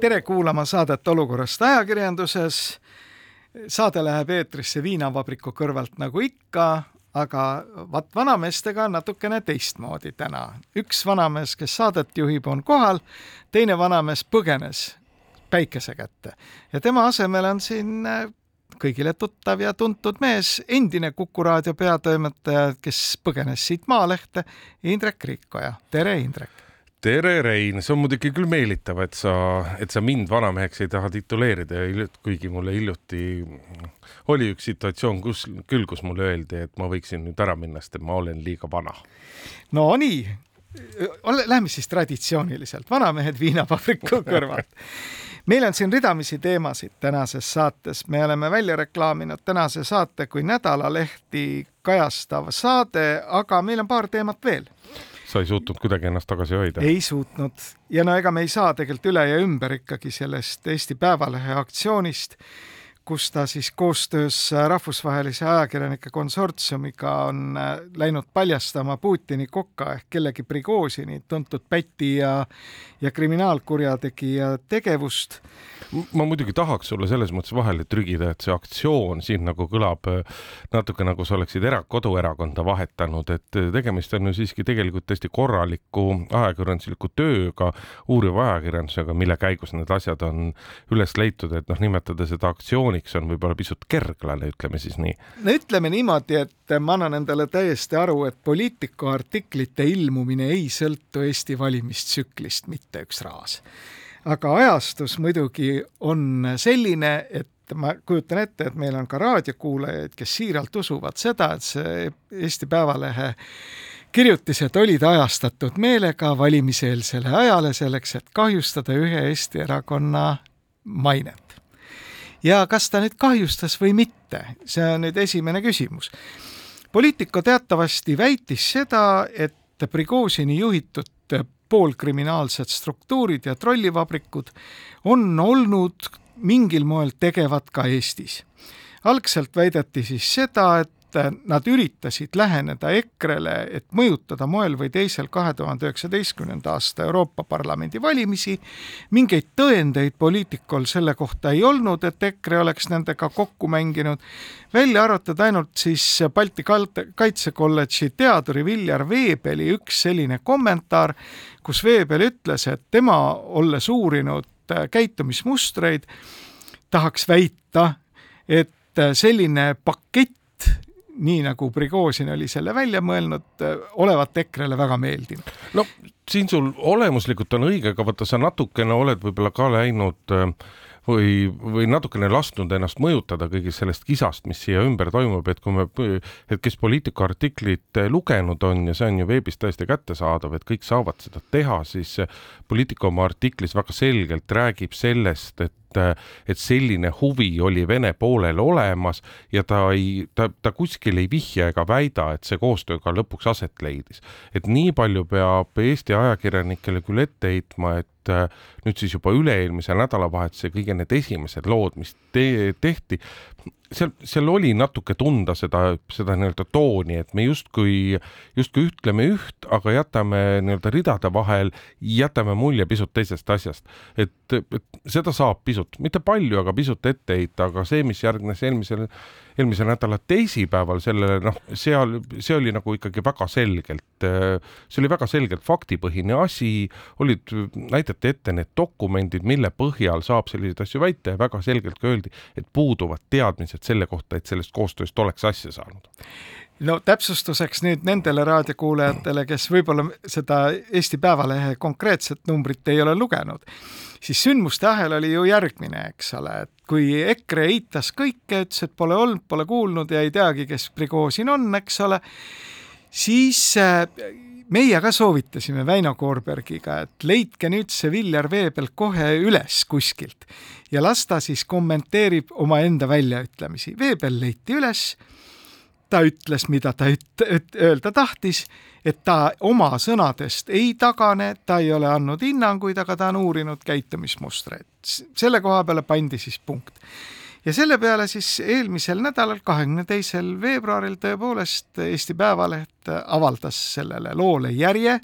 tere kuulama saadet Olukorrast ajakirjanduses. saade läheb eetrisse viinavabriku kõrvalt nagu ikka, aga vaat vanameestega natukene teistmoodi täna. üks vanamees, kes saadet juhib, on kohal, teine vanamees põgenes päikese kätte ja tema asemel on siin äh, kõigile tuttav ja tuntud mees, endine Kuku raadio peatoimetaja, kes põgenes siit Maalehte, Indrek Riikoja. tere, Indrek! Tere, Rein, see on muidugi küll meelitav, et sa, et sa mind vanameheks ei taha tituleerida, kuigi mulle hiljuti oli üks situatsioon, kus küll, kus mulle öeldi, et ma võiksin nüüd ära minna, sest et ma olen liiga vana. no nii, lähme siis traditsiooniliselt, vanamehed viinavabriku kõrvalt. Meil on siin ridamisi teemasid tänases saates, me oleme välja reklaaminud tänase saate kui nädalalehti kajastav saade, aga meil on paar teemat veel sa ei suutnud kuidagi ennast tagasi hoida? ei suutnud ja no ega me ei saa tegelikult üle ja ümber ikkagi sellest Eesti Päevalehe aktsioonist, kus ta siis koostöös rahvusvahelise ajakirjanike konsortsiumiga on äh, läinud paljastama Putini koka ehk kellegi Prigožini tuntud päti ja ja kriminaalkurjategija tegevust. Ma muidugi tahaks sulle selles mõttes vahele trügida, et see aktsioon siin nagu kõlab äh, natuke nagu sa oleksid era-, koduerakonda vahetanud, et äh, tegemist on ju siiski tegelikult täiesti korraliku ajakirjandusliku tööga, uuriva ajakirjandusega, mille käigus need asjad on üles leitud, et noh, nimetada seda aktsiooniks on võib-olla pisut kerglane, ütleme siis nii. no ütleme niimoodi, et ma annan endale täiesti aru, et poliitiku artiklite ilmumine ei sõltu Eesti valimistsüklist mitte üks raas aga ajastus muidugi on selline, et ma kujutan ette, et meil on ka raadiokuulajaid, kes siiralt usuvad seda, et see Eesti Päevalehe kirjutised olid ajastatud meelega valimiseelsele ajale selleks, et kahjustada ühe Eesti erakonna mainet. Ja kas ta nüüd kahjustas või mitte, see on nüüd esimene küsimus. Politico teatavasti väitis seda, et Prigožini juhitud poolkriminaalsed struktuurid ja trollivabrikud on olnud mingil moel tegevad ka Eestis. algselt väideti siis seda, et nad üritasid läheneda EKRE-le, et mõjutada moel või teisel kahe tuhande üheksateistkümnenda aasta Euroopa Parlamendi valimisi. mingeid tõendeid poliitikul selle kohta ei olnud, et EKRE oleks nendega kokku mänginud, välja arvatud ainult siis Balti Kaitsekolledži teaduri Viljar Veebeli üks selline kommentaar, kus Veebel ütles, et tema, olles uurinud äh, käitumismustreid, tahaks väita, et äh, selline pakett, nii nagu Prigožin oli selle välja mõelnud, äh, olevat EKRE-le väga meeldinud. no siin sul olemuslikult on õige, aga vaata, sa natukene oled võib-olla ka läinud äh, või, või natukene lasknud ennast mõjutada kõigist sellest kisast, mis siia ümber toimub, et kui me, et kes Poliitika artiklit lugenud on ja see on ju veebis täiesti kättesaadav, et kõik saavad seda teha, siis Poliitika oma artiklis väga selgelt räägib sellest, et et selline huvi oli Vene poolel olemas ja ta ei, ta, ta kuskil ei vihja ega väida, et see koostöö ka lõpuks aset leidis. et nii palju peab Eesti ajakirjanikele küll ette heitma, et et nüüd siis juba üle-eelmise nädalavahetuse kõige need esimesed lood, mis te tehti, seal, seal oli natuke tunda seda, seda nii-öelda tooni, et me justkui, justkui ütleme üht, aga jätame nii-öelda ridade vahel, jätame mulje pisut teisest asjast. et, et seda saab pisut, mitte palju, aga pisut ette heita, aga see, mis järgnes eelmisel eelmise nädala teisipäeval sellele, noh, seal, see oli nagu ikkagi väga selgelt, see oli väga selgelt faktipõhine asi, olid, näidati ette need dokumendid, mille põhjal saab selliseid asju väita ja väga selgelt ka öeldi, et puuduvad teadmised selle kohta, et sellest koostööst oleks asja saanud no täpsustuseks nüüd nendele raadiokuulajatele, kes võib-olla seda Eesti Päevalehe konkreetset numbrit ei ole lugenud, siis sündmuste ahel oli ju järgmine, eks ole, et kui EKRE eitas kõike, ütles, et pole olnud, pole kuulnud ja ei teagi, kes Prigožin on, eks ole, siis äh, meie ka soovitasime Väino Koorbergiga, et leidke nüüd see Viljar Veebel kohe üles kuskilt ja las ta siis kommenteerib omaenda väljaütlemisi. Veebel leiti üles, ta ütles, mida ta üt-, üt-, öelda tahtis, et ta oma sõnadest ei tagane, ta ei ole andnud hinnanguid, aga ta on uurinud käitumismustreid. selle koha peale pandi siis punkt ja selle peale siis eelmisel nädalal, kahekümne teisel veebruaril tõepoolest Eesti Päevaleht avaldas sellele loole järje,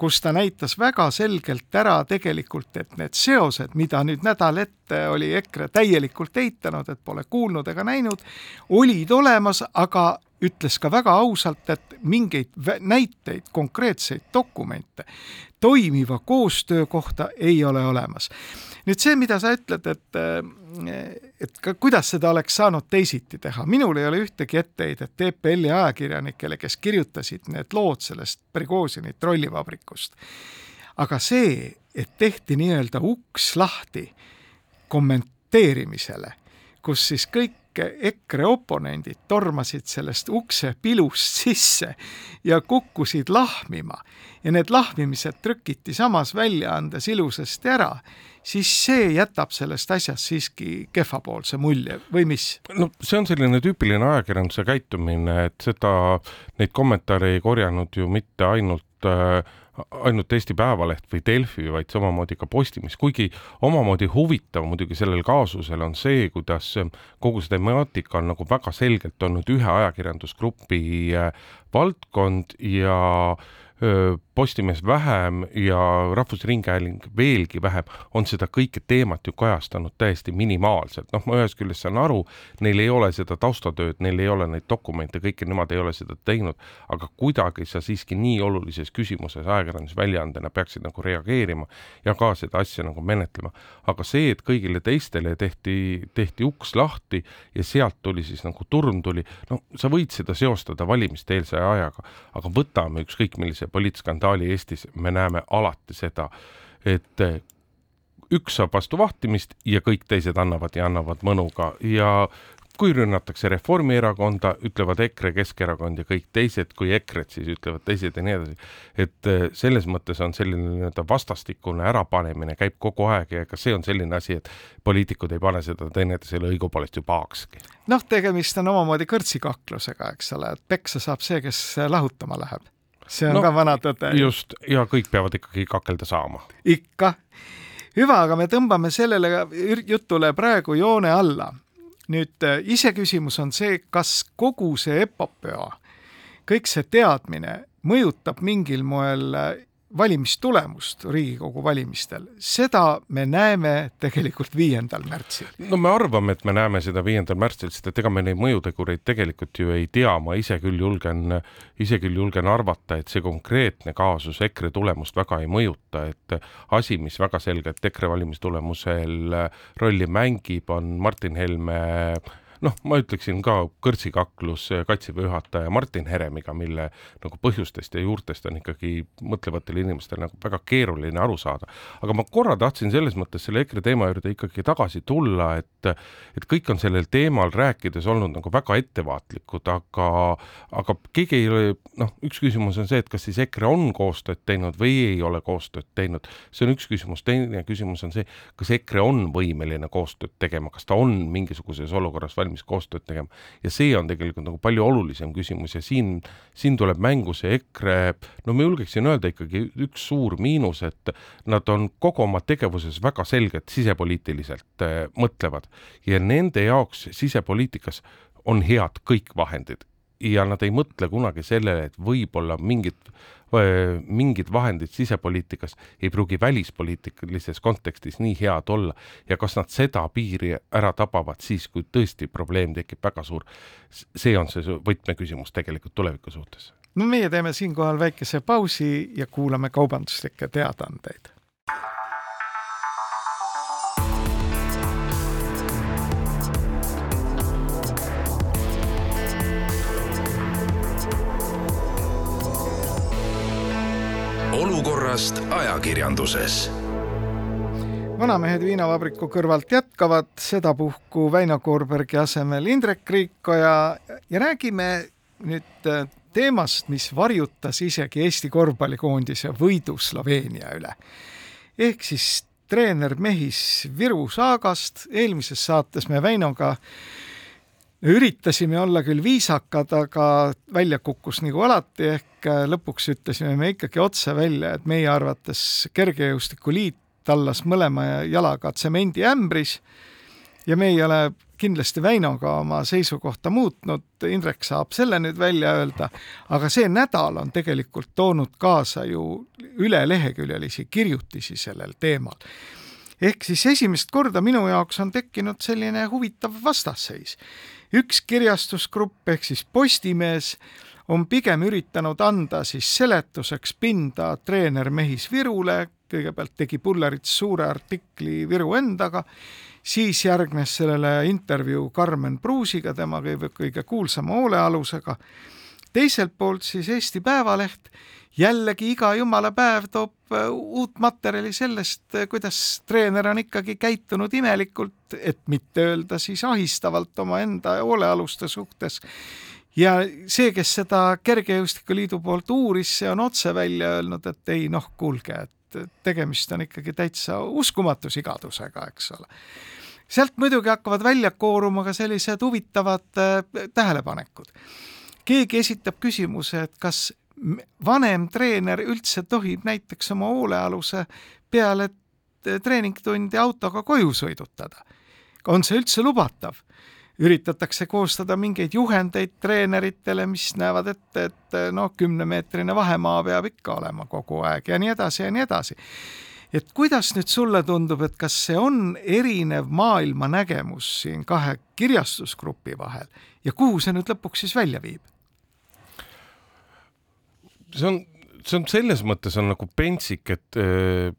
kus ta näitas väga selgelt ära tegelikult, et need seosed, mida nüüd nädal ette oli EKRE täielikult eitanud, et pole kuulnud ega näinud, olid olemas, aga ütles ka väga ausalt, et mingeid näiteid, konkreetseid dokumente toimiva koostöö kohta ei ole olemas nüüd see, mida sa ütled, et äh, et ka kuidas seda oleks saanud teisiti teha, minul ei ole ühtegi etteheidet TPL-i ajakirjanikele, kes kirjutasid need lood sellest Prigožini trollivabrikust. aga see, et tehti nii-öelda uks lahti kommenteerimisele, kus siis kõik EKRE oponendid tormasid sellest ukse pilust sisse ja kukkusid lahmima ja need lahmimised trükiti samas väljaandes ilusasti ära siis see jätab sellest asjast siiski kehvapoolse mulje või mis? no see on selline tüüpiline ajakirjanduse käitumine, et seda, neid kommentaare ei korjanud ju mitte ainult äh, ainult Eesti Päevaleht või Delfi, vaid samamoodi ka Postimees, kuigi omamoodi huvitav muidugi sellel kaasusel on see, kuidas kogu see temaatika on nagu väga selgelt olnud ühe ajakirjandusgrupi äh, valdkond ja äh, Postimees vähem ja Rahvusringhääling veelgi vähem on seda kõike teemat ju kajastanud täiesti minimaalselt, noh, ma ühest küljest saan aru, neil ei ole seda taustatööd, neil ei ole neid dokumente, kõike nemad ei ole seda teinud, aga kuidagi sa siiski nii olulises küsimuses ajakirjandusväljaandena peaksid nagu reageerima ja ka seda asja nagu menetlema. aga see, et kõigile teistele tehti, tehti uks lahti ja sealt tuli siis nagu turm tuli, no sa võid seda seostada valimiste-eelse ajaga, aga võtame ükskõik millise poliitskandaali Eestis me näeme alati seda, et üks saab vastu vahtimist ja kõik teised annavad ja annavad mõnuga ja kui rünnatakse Reformierakonda, ütlevad EKRE, Keskerakond ja kõik teised, kui EKRE-t, siis ütlevad teised ja nii edasi. et selles mõttes on selline nii-öelda vastastikune ärapanemine käib kogu aeg ja ega see on selline asi, et poliitikud ei pane seda teineteisele õigupoolest ju pahakski. noh, tegemist on omamoodi kõrtsikaklusega, eks ole, et peksa saab see, kes lahutama läheb see on no, ka vana tõde. just, ja kõik peavad ikkagi kakelda saama. ikka. hüva, aga me tõmbame sellele jutule praegu joone alla. nüüd äh, iseküsimus on see, kas kogu see epopöa, kõik see teadmine mõjutab mingil moel äh, valimistulemust Riigikogu valimistel, seda me näeme tegelikult viiendal märtsil. no me arvame, et me näeme seda viiendal märtsil, sest et ega me neid mõjutegureid tegelikult ju ei tea, ma ise küll julgen, ise küll julgen arvata, et see konkreetne kaasus EKRE tulemust väga ei mõjuta, et asi, mis väga selgelt EKRE valimistulemusel rolli mängib, on Martin Helme noh, ma ütleksin ka kõrtsikaklus Kaitseväe juhataja Martin Heremiga, mille nagu põhjustest ja juurtest on ikkagi mõtlevatel inimestel nagu väga keeruline aru saada. aga ma korra tahtsin selles mõttes selle EKRE teema juurde ikkagi tagasi tulla, et et kõik on sellel teemal rääkides olnud nagu väga ettevaatlikud, aga aga keegi ei ole, noh, üks küsimus on see, et kas siis EKRE on koostööd teinud või ei ole koostööd teinud, see on üks küsimus, teine küsimus on see, kas EKRE on võimeline koostööd tegema, kas ta on mingisuguses olukorras valmis valmis koostööd tegema. ja see on tegelikult nagu palju olulisem küsimus ja siin, siin tuleb mängu see EKRE, no ma julgeksin öelda ikkagi üks suur miinus, et nad on kogu oma tegevuses väga selgelt sisepoliitiliselt äh, mõtlevad ja nende jaoks sisepoliitikas on head kõik vahendid ja nad ei mõtle kunagi sellele, et võib-olla mingid mingid vahendid sisepoliitikas ei pruugi välispoliitilises kontekstis nii head olla. Ja kas nad seda piiri ära tabavad siis, kui tõesti probleem tekib väga suur, see on see võtmeküsimus tegelikult tuleviku suhtes. no meie teeme siinkohal väikese pausi ja kuulame kaubanduslikke teadaandeid olukorrast ajakirjanduses. vanamehed viinavabriku kõrvalt jätkavad sedapuhku Väino Koorbergi asemel Indrek Riikoja ja räägime nüüd äh, teemast, mis varjutas isegi Eesti korvpallikoondise võidu Sloveenia üle. ehk siis treener Mehis Viru saagast, eelmises saates me Väinoga üritasime olla küll viisakad, aga välja kukkus nagu alati, ehk lõpuks ütlesime me ikkagi otse välja, et meie arvates Kergejõustikuliit tallas mõlema jalaga tsemendiämbris ja me ei ole kindlasti Väinoga oma seisukohta muutnud, Indrek saab selle nüüd välja öelda, aga see nädal on tegelikult toonud kaasa ju üleleheküljelisi kirjutisi sellel teemal. ehk siis esimest korda minu jaoks on tekkinud selline huvitav vastasseis. Üks kirjastusgrupp ehk siis Postimees on pigem üritanud anda siis seletuseks pinda treener Mehis Virule, kõigepealt tegi Pullerits suure artikli Viru endaga siis järgnes sellele intervjuu Karmen Pruusiga, tema kõige, kõige kuulsama hoolealusega. Teiselt poolt siis Eesti Päevaleht jällegi iga jumala päev toob äh, uut materjali sellest, äh, kuidas treener on ikkagi käitunud imelikult, et mitte öelda siis ahistavalt omaenda hoolealuste suhtes. ja see, kes seda Kergejõustikuliidu poolt uuris, see on otse välja öelnud, et ei noh, kuulge, et tegemist on ikkagi täitsa uskumatu sigadusega, eks ole. sealt muidugi hakkavad välja kooruma ka sellised huvitavad äh, tähelepanekud. Keegi esitab küsimuse, et kas vanem treener üldse tohib näiteks oma hoolealuse peale treeningtundi autoga koju sõidutada. on see üldse lubatav? üritatakse koostada mingeid juhendeid treeneritele, mis näevad ette, et noh, kümnemeetrine vahemaa peab ikka olema kogu aeg ja nii edasi ja nii edasi. et kuidas nüüd sulle tundub, et kas see on erinev maailmanägemus siin kahe kirjastusgrupi vahel ja kuhu see nüüd lõpuks siis välja viib? See on see on selles mõttes on nagu pentsik, et äh,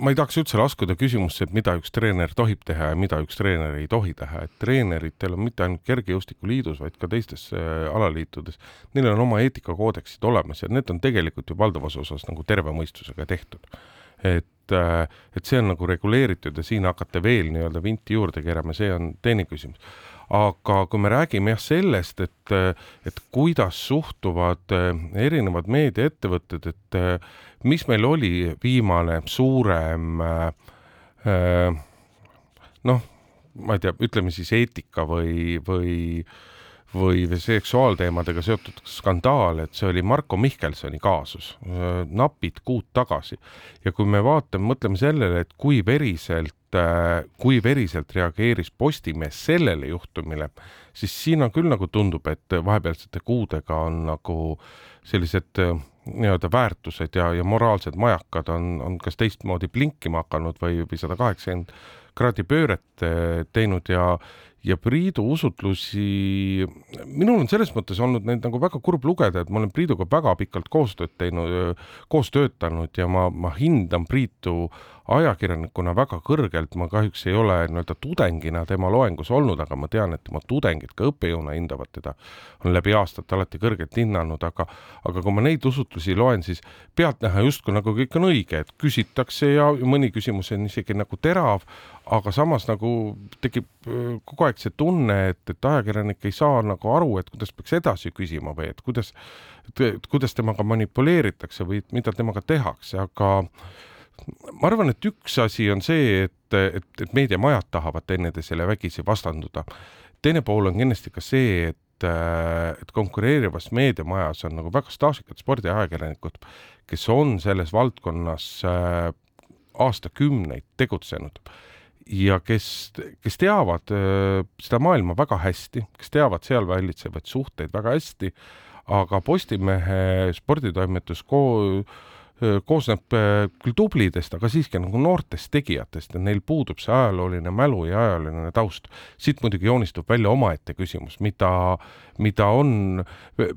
ma ei tahaks üldse laskuda küsimusse, et mida üks treener tohib teha ja mida üks treener ei tohi teha, et treeneritel on mitte ainult Kergejõustikuliidus, vaid ka teistes äh, alaliitudes, neil on oma eetikakoodeksid olemas ja need on tegelikult ju valdavas osas nagu terve mõistusega tehtud. et äh,, et see on nagu reguleeritud ja siin hakata veel nii-öelda vinti juurde keerama, see on teine küsimus aga kui me räägime jah sellest, et, et kuidas suhtuvad eh, erinevad meediaettevõtted, et eh, mis meil oli viimane suurem eh, noh, ma ei tea, ütleme siis eetika või, või või seksuaalteemadega seotud skandaal, et see oli Marko Mihkelsoni kaasus napid kuud tagasi. ja kui me vaatame, mõtleme sellele, et kui veriselt Äh, kui veriselt reageeris Postimees sellele juhtumile, siis siin on küll nagu tundub, et vahepealsete kuudega on nagu sellised äh, nii-öelda väärtused ja, ja moraalsed majakad on, on kas teistmoodi blinkima hakanud või, või sada kaheksakümmend kraadi pööret äh, teinud ja, ja Priidu usutlusi, minul on selles mõttes olnud neid nagu väga kurb lugeda, et ma olen Priiduga väga pikalt koostööd teinud, koos töötanud ja ma, ma hindan Priitu ajakirjanikuna väga kõrgelt, ma kahjuks ei ole nii-öelda tudengina tema loengus olnud, aga ma tean, et tema tudengid ka õppejõuna hindavad teda, on läbi aastate alati kõrgelt hinnanud, aga aga kui ma neid usutlusi loen, siis pealtnäha justkui nagu kõik on õige, et küsitakse ja mõni küsimus on isegi nagu terav, aga samas nagu tekib äh, kogu aeg see tunne, et, et ajakirjanik ei saa nagu aru, et kuidas peaks edasi küsima või et kuidas, et kuidas temaga manipuleeritakse või mida temaga tehakse, aga ma arvan, et üks asi on see, et, et, et meediamajad tahavad teineteisele vägisi vastanduda. teine pool on kindlasti ka see, et, et konkureerivas meediamajas on nagu väga staažikad spordiajakirjanikud, kes on selles valdkonnas äh, aastakümneid tegutsenud ja kes, kes teavad äh, seda maailma väga hästi, kes teavad seal valitsevaid suhteid väga hästi, aga Postimehe sporditoimetus ko-, koosneb küll tublidest, aga siiski nagu noortest tegijatest ja neil puudub see ajalooline mälu ja ajalooline taust. siit muidugi joonistub välja omaette küsimus, mida, mida on,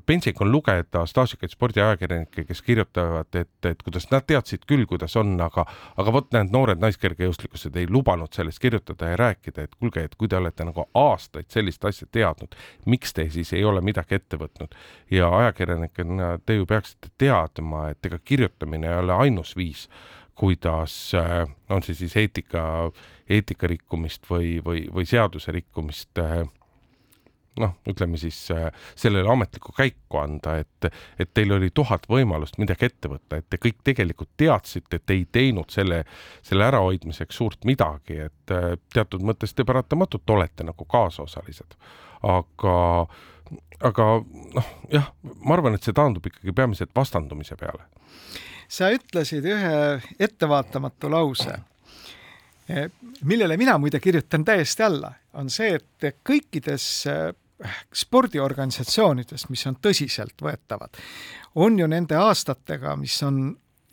pentsik on lugeda staažikaid spordiajakirjanikke, kes kirjutavad, et, et kuidas nad teadsid küll, kuidas on, aga aga vot need noored naiskergejõustlikkused ei lubanud sellest kirjutada ja rääkida, et kuulge, et kui te olete nagu aastaid sellist asja teadnud, miks te siis ei ole midagi ette võtnud ja ajakirjanikena te ju peaksite teadma, et ega kirjutamine rikkumine ei ole ainus viis, kuidas äh, on see siis eetika, eetika rikkumist või, või, või seaduse rikkumist äh, noh, ütleme siis äh, sellele ametlikku käiku anda, et, et teil oli tuhat võimalust midagi ette võtta, et te kõik tegelikult teadsite, et ei teinud selle, selle ärahoidmiseks suurt midagi, et teatud mõttes te paratamatult olete nagu kaasosalised. aga, aga noh, jah, ma arvan, et see taandub ikkagi peamiselt vastandumise peale. Sa ütlesid ühe ettevaatamatu lause millele mina muide kirjutan täiesti alla, on see, et kõikides spordiorganisatsioonides, mis on tõsiseltvõetavad, on ju nende aastatega, mis on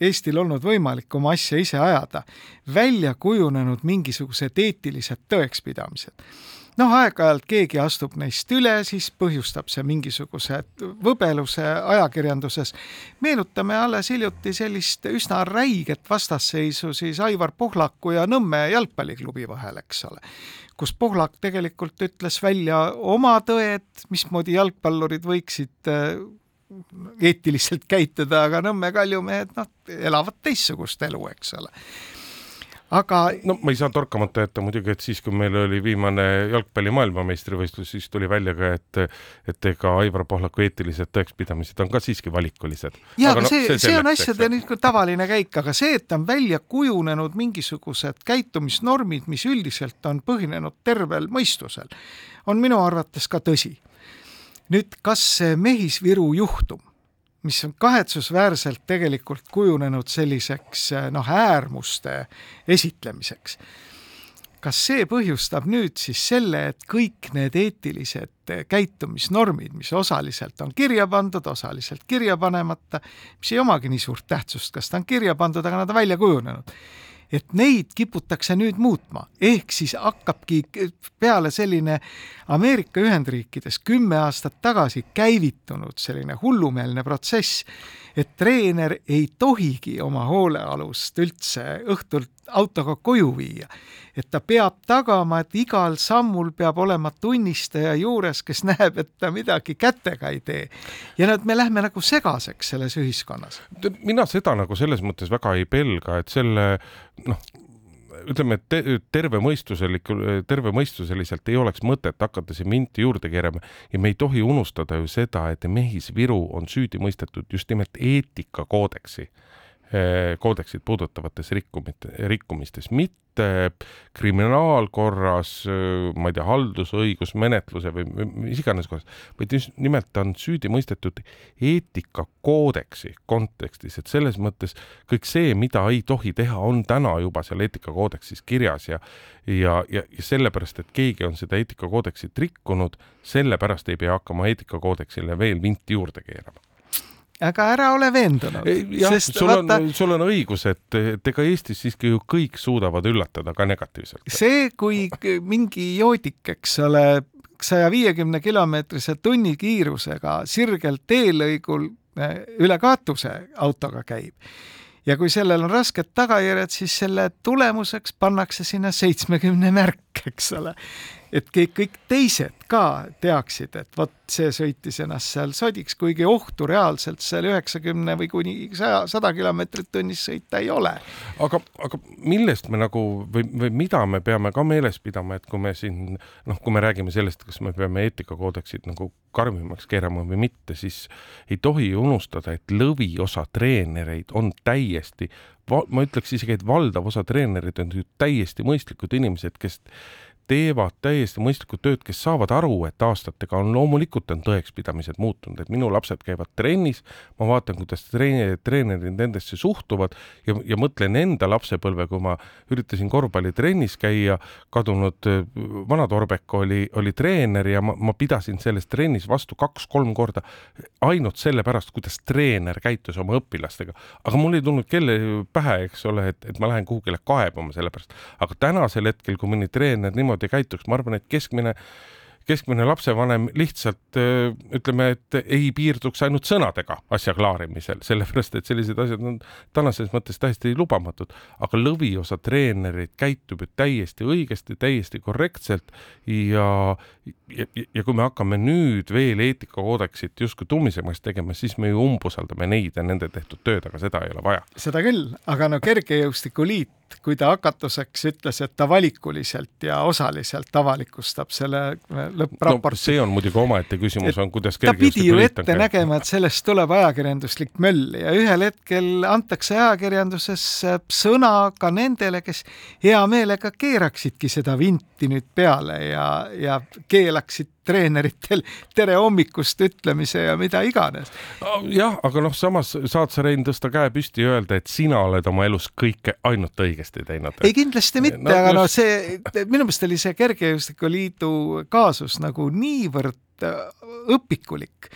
Eestil olnud võimalik oma asja ise ajada, välja kujunenud mingisugused eetilised tõekspidamised noh, aeg-ajalt keegi astub neist üle, siis põhjustab see mingisuguse võbeluse ajakirjanduses. meenutame alles hiljuti sellist üsna räiget vastasseisu siis Aivar Pohlaku ja Nõmme jalgpalliklubi vahel, eks ole kus Pohlak tegelikult ütles välja oma tõed, mismoodi jalgpallurid võiksid äh, eetiliselt käituda, aga Nõmme kaljumehed, noh, elavad teistsugust elu, eks ole aga no ma ei saa torkamata jätta muidugi, et siis, kui meil oli viimane jalgpalli maailmameistrivõistlus, siis tuli välja ka, et et ega Aivar Pohlaku eetilised tõekspidamised on ka siiski valikulised. ja, aga no, see, see, see on asjade niisugune tavaline käik, aga see, et on välja kujunenud mingisugused käitumisnormid, mis üldiselt on põhinenud tervel mõistusel, on minu arvates ka tõsi. nüüd, kas see Mehis-Viru juhtum mis on kahetsusväärselt tegelikult kujunenud selliseks noh, äärmuste esitlemiseks. kas see põhjustab nüüd siis selle, et kõik need eetilised käitumisnormid, mis osaliselt on kirja pandud, osaliselt kirja panemata, mis ei omagi nii suurt tähtsust, kas ta on kirja pandud, aga nad on välja kujunenud et neid kiputakse nüüd muutma, ehk siis hakkabki peale selline Ameerika Ühendriikides kümme aastat tagasi käivitunud selline hullumeelne protsess, et treener ei tohigi oma hoolealust üldse õhtult autoga koju viia. et ta peab tagama, et igal sammul peab olema tunnistaja juures, kes näeb, et ta midagi kätega ei tee. ja nüüd me lähme nagu segaseks selles ühiskonnas. mina seda nagu selles mõttes väga ei pelga, et selle noh, ütleme, et te, tervemõistuselikul, tervemõistuseliselt ei oleks mõtet hakata siin minti juurde keerama ja me ei tohi unustada ju seda, et Mehis Viru on süüdi mõistetud just nimelt eetikakoodeksi koodeksit puudutavates rikkumite, rikkumistes, mitte kriminaalkorras, eh, ma ei tea, haldusõigusmenetluse või mis iganes korras, vaid just nimelt ta on süüdi mõistetud eetikakoodeksi kontekstis, et selles mõttes kõik see, mida ei tohi teha, on täna juba seal eetikakoodeksis kirjas ja ja, ja, ja sellepärast, et keegi on seda eetikakoodeksit rikkunud, sellepärast ei pea hakkama eetikakoodeksile veel vinti juurde keerama aga ära ole veendunud. jah, sul vaata, on, sul on õigus, et, et ega Eestis siiski ju kõik suudavad üllatada ka negatiivselt. see, kui mingi joodik, eks ole, saja viiekümne kilomeetrise tunnikiirusega sirgel teelõigul eh, üle kaatuse autoga käib ja kui sellel on rasked tagajärjed, siis selle tulemuseks pannakse sinna seitsmekümne märk, eks ole et kõik, teised ka teaksid, et vot see sõitis ennast seal sodiks, kuigi ohtu reaalselt seal üheksakümne või kuni saja, sada kilomeetrit tunnis sõita ei ole. aga, aga millest me nagu või, või mida me peame ka meeles pidama, et kui me siin noh, kui me räägime sellest, kas me peame eetikakoodeksit nagu karmimaks keerama või mitte, siis ei tohi unustada, et lõviosa treenereid on täiesti ma ütleks isegi, et valdav osa treenereid on ju täiesti mõistlikud inimesed, kes teevad täiesti mõistlikku tööd, kes saavad aru, et aastatega on loomulikult on tõekspidamised muutunud, et minu lapsed käivad trennis, ma vaatan, kuidas treenerid, treenerid nendesse suhtuvad ja, ja mõtlen enda lapsepõlve, kui ma üritasin korvpallitrennis käia, kadunud äh, vana Torbek oli, oli treener ja ma, ma pidasin selles trennis vastu kaks-kolm korda ainult sellepärast, kuidas treener käitus oma õpilastega. aga mul ei tulnud kelle pähe, eks ole, et, et ma lähen kuhugile kaebama selle pärast, aga tänasel hetkel, kui mõni treener niimoodi niimoodi käituks, ma arvan, et keskmine keskmine lapsevanem lihtsalt ütleme, et ei piirduks ainult sõnadega asja klaarimisel, sellepärast et sellised asjad on tänases mõttes täiesti lubamatud, aga lõviosa treenereid käitub ju täiesti õigesti, täiesti korrektselt ja, ja, ja kui me hakkame nüüd veel eetikakoodeksit justkui tummisemaks tegema, siis me ju umbusaldame neid ja nende tehtud tööd, aga seda ei ole vaja. seda küll, aga no Kergejõustikuliit kui ta hakatuseks ütles, et ta valikuliselt ja osaliselt avalikustab selle lõppraporti no,. see on muidugi omaette küsimus, on kuidas ta pidi ju ette nägema, et sellest tuleb ajakirjanduslik möll ja ühel hetkel antakse ajakirjanduses sõna ka nendele, kes hea meelega keeraksidki seda vinti nüüd peale ja, ja keelaksid treeneritel tere hommikust ütlemise ja mida iganes. jah, aga noh, samas saad sa, Rein, tõsta käe püsti ja öelda, et sina oled oma elus kõike ainult õigesti teinud. ei, kindlasti mitte no,, aga no see, minu meelest oli see Kergejõustikuliidu kaasus nagu niivõrd õpikulik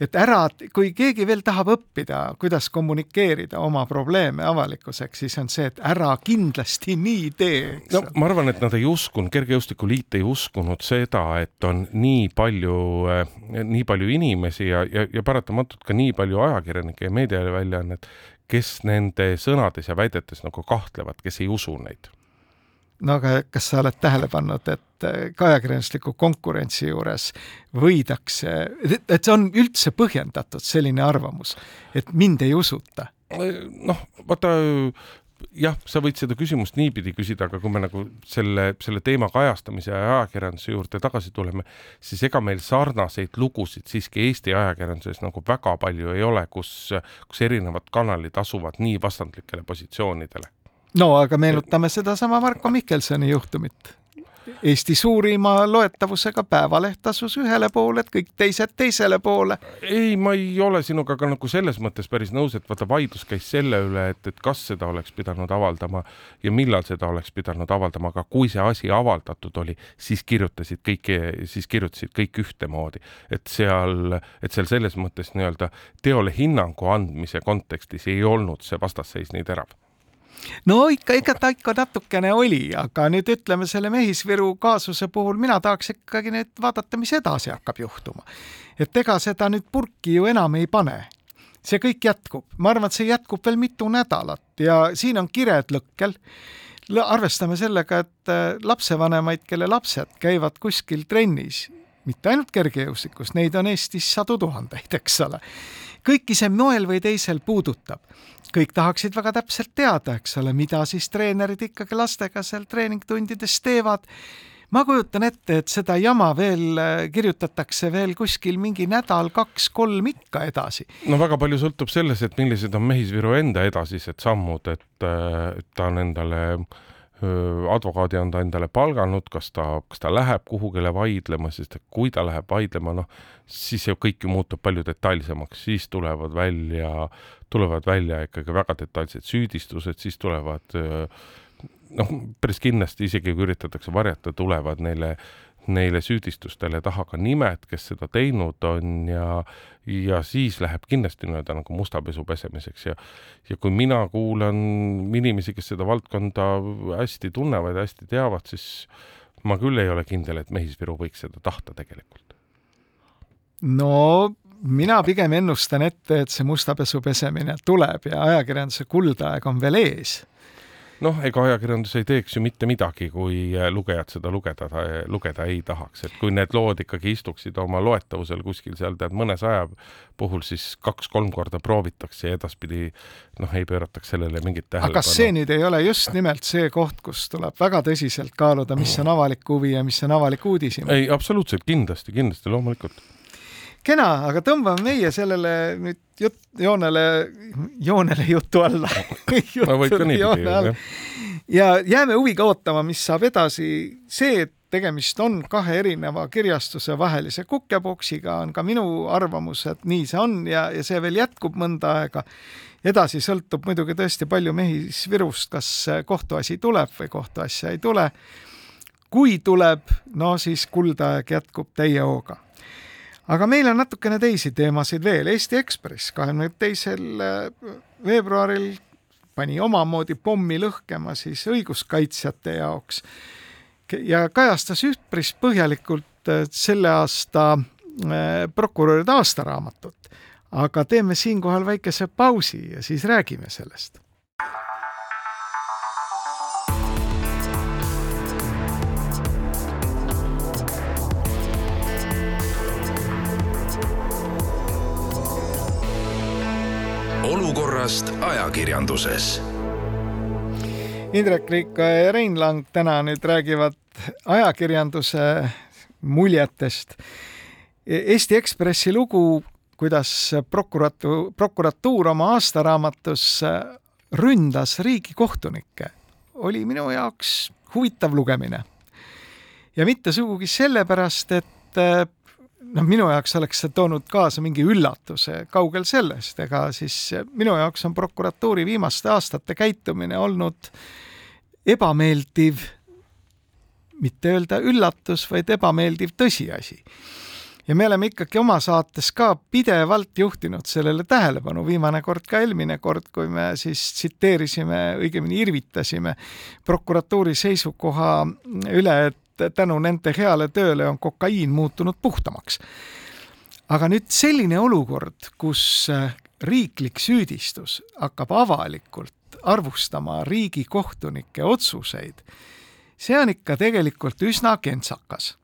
et ära, kui keegi veel tahab õppida, kuidas kommunikeerida oma probleeme avalikkuseks, siis on see, et ära kindlasti nii tee. no ma arvan, et nad ei uskunud, Kergejõustikuliit ei uskunud seda, et on nii palju, eh, nii palju inimesi ja, ja, ja paratamatult ka nii palju ajakirjanikke ja meediaväljaannet, kes nende sõnades ja väidetes nagu kahtlevad, kes ei usu neid no aga kas sa oled tähele pannud, et äh, ka ajakirjandusliku konkurentsi juures võidakse, et see on üldse põhjendatud, selline arvamus, et mind ei usuta? noh, vaata jah, sa võid seda küsimust niipidi küsida, aga kui me nagu selle, selle teema kajastamise ja ajakirjanduse juurde tagasi tuleme, siis ega meil sarnaseid lugusid siiski Eesti ajakirjanduses nagu väga palju ei ole, kus, kus erinevad kanalid asuvad nii vastandlikele positsioonidele no aga meenutame sedasama Marko Mihkelsoni juhtumit. Eesti suurima loetavusega Päevaleht asus ühele poole, kõik teised teisele poole. ei, ma ei ole sinuga ka nagu selles mõttes päris nõus, et vaata, vaidlus käis selle üle, et, et kas seda oleks pidanud avaldama ja millal seda oleks pidanud avaldama, aga kui see asi avaldatud oli, siis kirjutasid kõik, siis kirjutasid kõik ühtemoodi, et seal, et seal selles mõttes nii-öelda teole hinnangu andmise kontekstis ei olnud see vastasseis nii terav no ikka, ikka ta ikka natukene oli, aga nüüd ütleme selle Mehisviru kaasuse puhul mina tahaks ikkagi nüüd vaadata, mis edasi hakkab juhtuma. et ega seda nüüd purki ju enam ei pane. see kõik jätkub, ma arvan, et see jätkub veel mitu nädalat ja siin on kired lõkkel arvestame sellega, et äh, lapsevanemaid, kelle lapsed käivad kuskil trennis, mitte ainult kergejõustikus, neid on Eestis sadu tuhandeid, eks ole. kõiki see moel või teisel puudutab kõik tahaksid väga täpselt teada, eks ole, mida siis treenerid ikkagi lastega seal treeningtundides teevad. ma kujutan ette, et seda jama veel äh, kirjutatakse veel kuskil mingi nädal, kaks-kolm ikka edasi. no väga palju sõltub selles, et millised on Mehisviru enda edasised sammud, et, äh, ta on endale advokaadi on ta endale palganud, kas ta, kas ta läheb kuhugile vaidlema, sest et kui ta läheb vaidlema, noh, siis ju kõik ju muutub palju detailsemaks, siis tulevad välja tulevad välja ikkagi väga detailsed süüdistused, siis tulevad noh, päris kindlasti isegi kui üritatakse varjata, tulevad neile, neile süüdistustele taha ka nimed, kes seda teinud on ja, ja siis läheb kindlasti nii-öelda nagu musta pesu pesemiseks ja, ja kui mina kuulan inimesi, kes seda valdkonda hästi tunnevad ja hästi teavad, siis ma küll ei ole kindel, et Mehisviru võiks seda tahta tegelikult. no mina pigem ennustan ette, et see mustapesu pesemine tuleb ja ajakirjanduse kuldaeg on veel ees noh, ega ajakirjandus ei teeks ju mitte midagi, kui äh, lugejad seda lugeda, lugeda ei tahaks, et kui need lood ikkagi istuksid oma loetavusel kuskil seal tead mõnesaja puhul, siis kaks-kolm korda proovitakse ja edaspidi noh, ei pöörataks sellele mingit tähelepanu. aga kas see nüüd ei ole just nimelt see koht, kus tuleb väga tõsiselt kaaluda, mis on avalik huvi ja mis on avalik uudishimu? ei, absoluutselt, kindlasti, kindlasti, loomulikult kena, aga tõmbame meie sellele nüüd jut-, joonele, joonele jutu alla ja jääme huviga ootama, mis saab edasi. see, et tegemist on kahe erineva kirjastuse vahelise kukepoksiga, on ka minu arvamus, et nii see on ja, ja see veel jätkub mõnda aega. edasi sõltub muidugi tõesti palju Mehis-Virust, kas kohtuasi tuleb või kohtuasja ei tule. kui tuleb, no siis kuldaeg jätkub täie hooga aga meil on natukene teisi teemasid veel. Eesti Ekspress kahekümne teisel äh, veebruaril pani omamoodi pommi lõhkema siis õiguskaitsjate jaoks ja kajastas üpris põhjalikult äh, selle aasta äh, prokuröride aastaraamatut. aga teeme siinkohal väikese pausi ja siis räägime sellest olukorrast ajakirjanduses Indrek Riiko ja Rein Lang täna nüüd räägivad ajakirjanduse muljetest. Eesti Ekspressi lugu, kuidas prokuratu-, prokuratuur oma aastaraamatus ründas riigikohtunikke, oli minu jaoks huvitav lugemine. ja mitte sugugi sellepärast, et noh, minu jaoks oleks see toonud kaasa mingi üllatuse, kaugel sellest, ega siis minu jaoks on prokuratuuri viimaste aastate käitumine olnud ebameeldiv, mitte öelda üllatus, vaid ebameeldiv tõsiasi. ja me oleme ikkagi oma saates ka pidevalt juhtinud sellele tähelepanu, viimane kord ka eelmine kord, kui me siis tsiteerisime, õigemini irvitasime prokuratuuri seisukoha üle, et tänu nende heale tööle on kokaiin muutunud puhtamaks. aga nüüd selline olukord, kus äh, riiklik süüdistus hakkab avalikult arvustama riigikohtunike otsuseid, see on ikka tegelikult üsna kentsakas.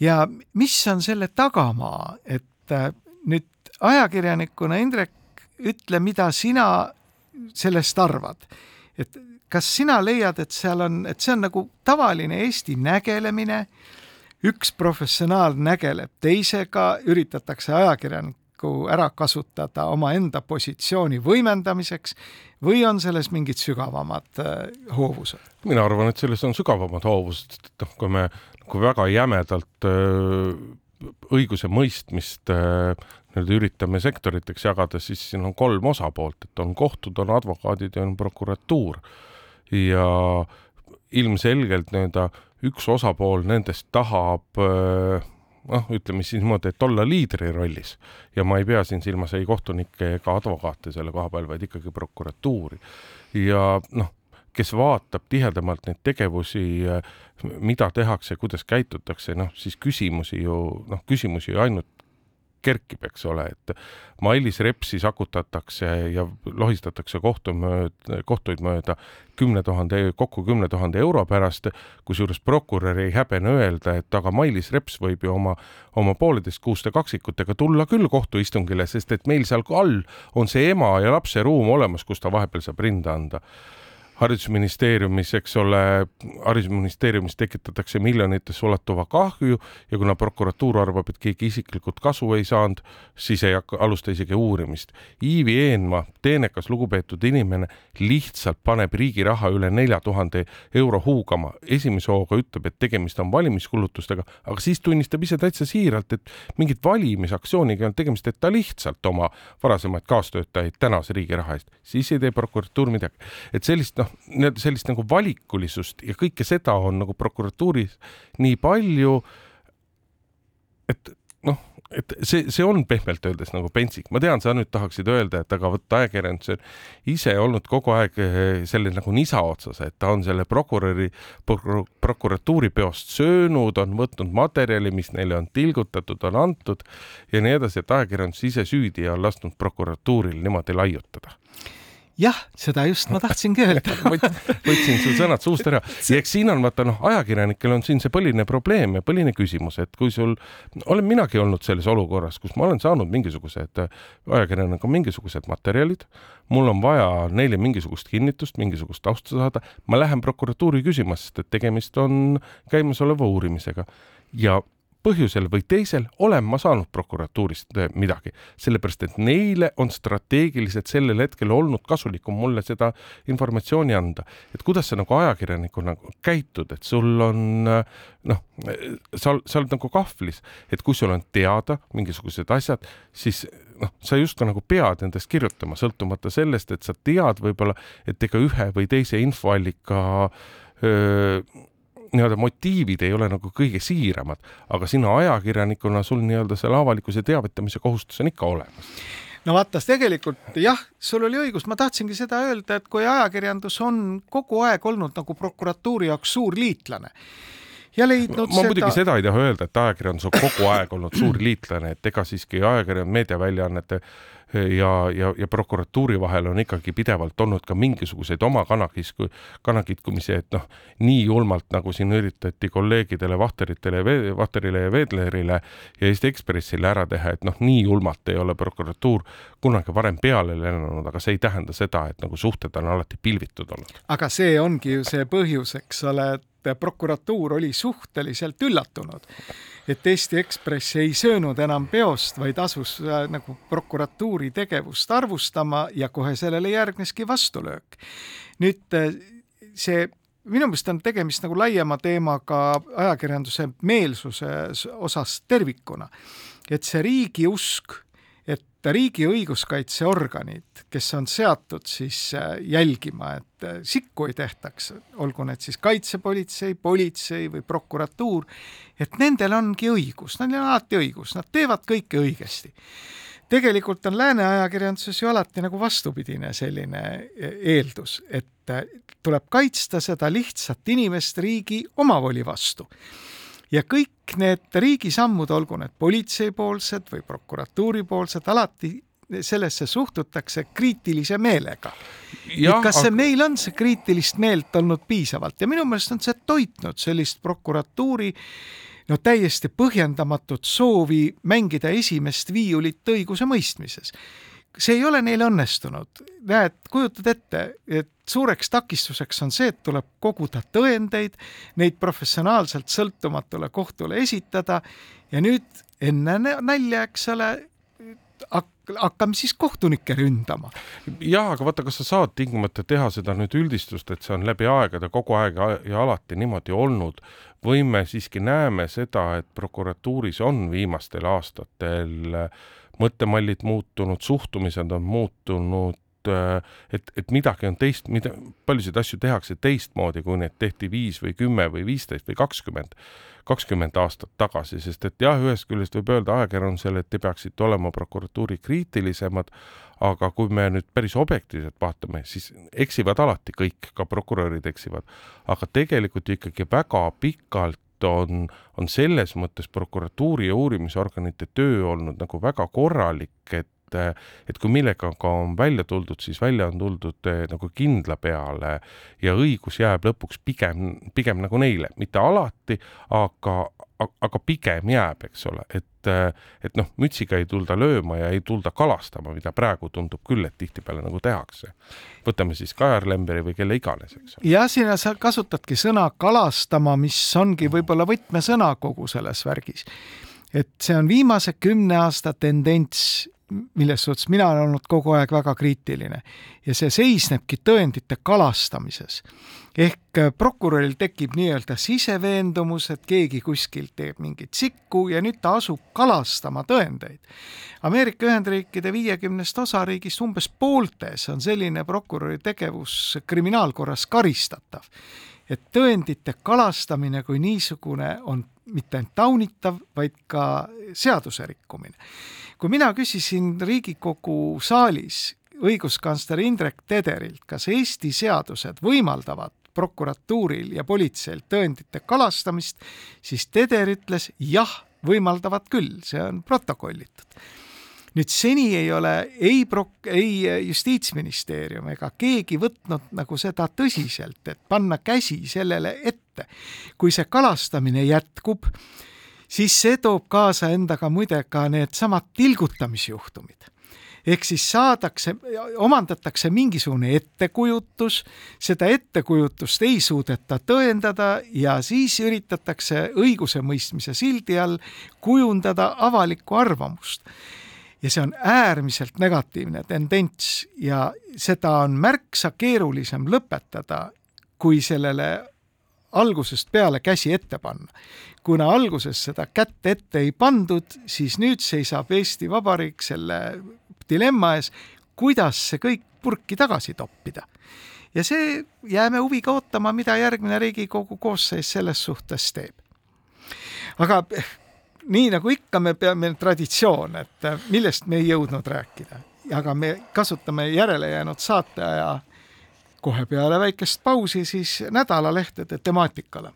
ja mis on selle tagamaa, et äh, nüüd ajakirjanikuna, Indrek, ütle, mida sina sellest arvad, et kas sina leiad, et seal on, et see on nagu tavaline Eesti nägelemine, üks professionaal nägeleb teisega, üritatakse ajakirjanikku ära kasutada omaenda positsiooni võimendamiseks või on selles mingid sügavamad äh, hoovused? mina arvan, et selles on sügavamad hoovused, et noh, kui me nagu väga jämedalt äh, õigusemõistmist äh, nii-öelda üritame sektoriteks jagada, siis siin on kolm osapoolt, et on kohtud, on advokaadid ja on prokuratuur ja ilmselgelt nii-öelda üks osapool nendest tahab noh, ütleme siis niimoodi, et olla liidri rollis ja ma ei pea siin silmas ei kohtunikke ega advokaate selle koha peal, vaid ikkagi prokuratuuri. ja noh, kes vaatab tihedamalt neid tegevusi, mida tehakse, kuidas käitutakse, noh siis küsimusi ju, noh küsimusi ju ainult kerkib, eks ole, et Mailis Repsi sakutatakse ja lohistatakse kohtu mööda, kohtuid mööda kümne tuhande, kokku kümne tuhande euro pärast, kusjuures prokurör ei häbene öelda, et aga Mailis Reps võib ju oma, oma pooleteistkuuste kaksikutega tulla küll kohtuistungile, sest et meil seal all on see ema ja lapse ruum olemas, kus ta vahepeal saab rinda anda haridusministeeriumis, eks ole, haridusministeeriumis tekitatakse miljonitesse ulatuva kahju ja kuna prokuratuur arvab, et keegi isiklikult kasu ei saanud, siis ei hakka, alusta isegi uurimist. Iivi Eenmaa, teenekas lugupeetud inimene, lihtsalt paneb riigi raha üle nelja tuhande euro huugama. esimese hooga ütleb, et tegemist on valimiskulutustega, aga siis tunnistab ise täitsa siiralt, et mingit valimisaktsiooniga ei olnud tegemist, et ta lihtsalt oma varasemaid kaastöötajaid tänas riigi raha eest, siis ei tee prokuratuur midagi. et sellist noh, noh, nii-öelda sellist nagu valikulisust ja kõike seda on nagu prokuratuuris nii palju, et noh, et see, see on pehmelt öeldes nagu pentsik, ma tean, sa nüüd tahaksid öelda, et aga vot ajakirjandus on ise olnud kogu aeg eh, selle nagu nisa otsas, et ta on selle prokuröri pro,, prokuratuuri peost söönud, on võtnud materjali, mis neile on tilgutatud, on antud ja nii edasi, et ajakirjandus ise süüdi ja on lasknud prokuratuuril niimoodi laiutada jah, seda just ma tahtsingi öelda. Võtsin sul sõnad suust ära. Ja eks siin on vaata noh, ajakirjanikel on siin see põhiline probleem ja põhiline küsimus, et kui sul, olen minagi olnud selles olukorras, kus ma olen saanud mingisugused, ajakirjanik on mingisugused materjalid, mul on vaja neile mingisugust kinnitust, mingisugust tausta saada, ma lähen prokuratuuri küsima, sest et tegemist on käimasoleva uurimisega. Ja põhjusel või teisel olen ma saanud prokuratuurist eh, midagi, sellepärast et neile on strateegiliselt sellel hetkel olnud kasulikum mulle seda informatsiooni anda. et kuidas sa nagu ajakirjanikuna käitud, et sul on eh, noh, sa, sa oled nagu kahvlis, et kui sul on teada mingisugused asjad, siis noh, sa justkui nagu pead nendest kirjutama, sõltumata sellest, et sa tead võib-olla, et ega ühe või teise infoallika öö, nii-öelda motiivid ei ole nagu kõige siiramad, aga sina ajakirjanikuna, sul nii-öelda selle avalikkuse teavitamise kohustus on ikka olemas. No vaatas tegelikult jah, sul oli õigus, ma tahtsingi seda öelda, et kui ajakirjandus on kogu aeg olnud nagu prokuratuuri jaoks suur liitlane ja leidnud ma seda... muidugi seda ei taha öelda, et ajakirjandus on kogu aeg olnud suur liitlane, et ega siiski ajakirjandus, meediaväljaannete ja, ja, ja prokuratuuri vahel on ikkagi pidevalt olnud ka mingisuguseid oma kanakisku, kanakitkumisi, et noh, nii julmalt, nagu siin üritati kolleegidele Vahteritele, Vahterile ja Veedlerile ja Eesti Ekspressile ära teha, et noh, nii julmalt ei ole prokuratuur kunagi varem peale lennanud, aga see ei tähenda seda, et nagu suhted on alati pilvitud olnud. aga see ongi ju see põhjus, eks ole, et prokuratuur oli suhteliselt üllatunud et Eesti Ekspress ei söönud enam peost, vaid asus äh, nagu prokuratuuri tegevust arvustama ja kohe sellele järgneski vastulöök. nüüd äh, see minu meelest on tegemist nagu laiema teemaga ajakirjanduse meelsuse osas tervikuna. et see riigi usk riigi õiguskaitseorganid, kes on seatud siis äh, jälgima, et äh, sikku ei tehtaks, olgu need siis kaitsepolitsei, politsei või prokuratuur, et nendel ongi õigus, neil on alati õigus, nad teevad kõike õigesti. tegelikult on lääne ajakirjanduses ju alati nagu vastupidine selline e-, eeldus, et äh, tuleb kaitsta seda lihtsat inimest riigi omavoli vastu ja kõik need riigi sammud, olgu need politseipoolsed või prokuratuuripoolsed, alati sellesse suhtutakse kriitilise meelega. kas see aga... meil on see kriitilist meelt olnud piisavalt ja minu meelest on see toitnud sellist prokuratuuri no täiesti põhjendamatut soovi mängida esimest viiulit õigusemõistmises see ei ole neil õnnestunud. näed, kujutad ette, et suureks takistuseks on see, et tuleb koguda tõendeid, neid professionaalselt sõltumatule kohtule esitada ja nüüd enne nalja, eks ole, hakkame siis kohtunikke ründama. jah, aga vaata, kas sa saad tingimata teha seda nüüd üldistust, et see on läbi aegade kogu aeg ja alati niimoodi olnud või me siiski näeme seda, et prokuratuuris on viimastel aastatel mõttemallid muutunud, suhtumised on muutunud, et, et midagi on teist, mida, paljusid asju tehakse teistmoodi, kui need tehti viis või kümme või viisteist või kakskümmend, kakskümmend aastat tagasi, sest et jah, ühest küljest võib öelda ajakirjandusele, et te peaksite olema prokuratuuri kriitilisemad, aga kui me nüüd päris objektiivselt vaatame, siis eksivad alati kõik, ka prokurörid eksivad, aga tegelikult ju ikkagi väga pikalt on, on selles mõttes prokuratuuri ja uurimisorganite töö olnud nagu väga korralik, et et kui millega ka on välja tuldud, siis välja on tuldud eh, nagu kindla peale ja õigus jääb lõpuks pigem, pigem nagu neile, mitte alati, aga, aga pigem jääb, eks ole, et et noh, mütsiga ei tulda lööma ja ei tulda kalastama, mida praegu tundub küll, et tihtipeale nagu tehakse. võtame siis Kajar Lemberi või kelle iganes, eks ole. ja sina sa kasutadki sõna kalastama, mis ongi võib-olla võtmesõna kogu selles värgis. et see on viimase kümne aasta tendents milles suhtes mina olen olnud kogu aeg väga kriitiline ja see seisnebki tõendite kalastamises. ehk äh, prokuröril tekib nii-öelda siseveendumus, et keegi kuskil teeb mingit sikku ja nüüd ta asub kalastama tõendeid. Ameerika Ühendriikide viiekümnest osariigist umbes pooltes on selline prokuröri tegevus kriminaalkorras karistatav et tõendite kalastamine kui niisugune on mitte ainult taunitav, vaid ka seaduse rikkumine kui mina küsisin Riigikogu saalis õiguskantsler Indrek Tederilt, kas Eesti seadused võimaldavad prokuratuuril ja politseil tõendite kalastamist, siis Teder ütles jah, võimaldavad küll, see on protokollitud. nüüd seni ei ole ei prok-, ei Justiitsministeerium ega keegi võtnud nagu seda tõsiselt, et panna käsi sellele ette. kui see kalastamine jätkub, siis see toob kaasa endaga muide ka needsamad tilgutamisjuhtumid ehk siis saadakse, omandatakse mingisugune ettekujutus, seda ettekujutust ei suudeta tõendada ja siis üritatakse õigusemõistmise sildi all kujundada avalikku arvamust. ja see on äärmiselt negatiivne tendents ja seda on märksa keerulisem lõpetada, kui sellele algusest peale käsi ette panna. kuna alguses seda kätt ette ei pandud, siis nüüd seisab Eesti Vabariik selle dilemma ees, kuidas see kõik purki tagasi toppida. ja see, jääme huviga ootama, mida järgmine Riigikogu koosseis selles suhtes teeb. aga nii nagu ikka, me peame traditsioon, et millest me ei jõudnud rääkida, aga me kasutame järelejäänud saateaja kohe peale väikest pausi siis nädalalehtede temaatikale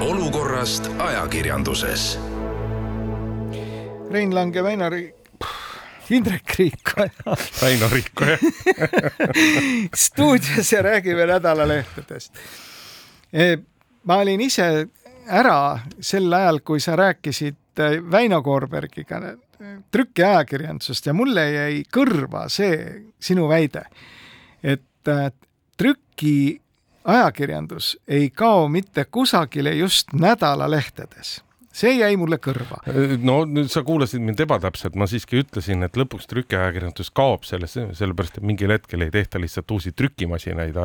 olukorrast ajakirjanduses. Rein Lang ja Väino Riik, Indrek Riikoja Väino Riikoja stuudios ja räägime nädalalehtedest. E, ma olin ise ära sel ajal, kui sa rääkisid e, Väino Koorbergiga trükiajakirjandusest ja mulle jäi kõrva see sinu väide, et e, trüki ajakirjandus ei kao mitte kusagile just nädalalehtedes see jäi mulle kõrva. no nüüd sa kuulasid mind ebatäpselt, ma siiski ütlesin, et lõpuks trükiajakirjandus kaob sellest, sellepärast et mingil hetkel ei tehta lihtsalt uusi trükimasinaid,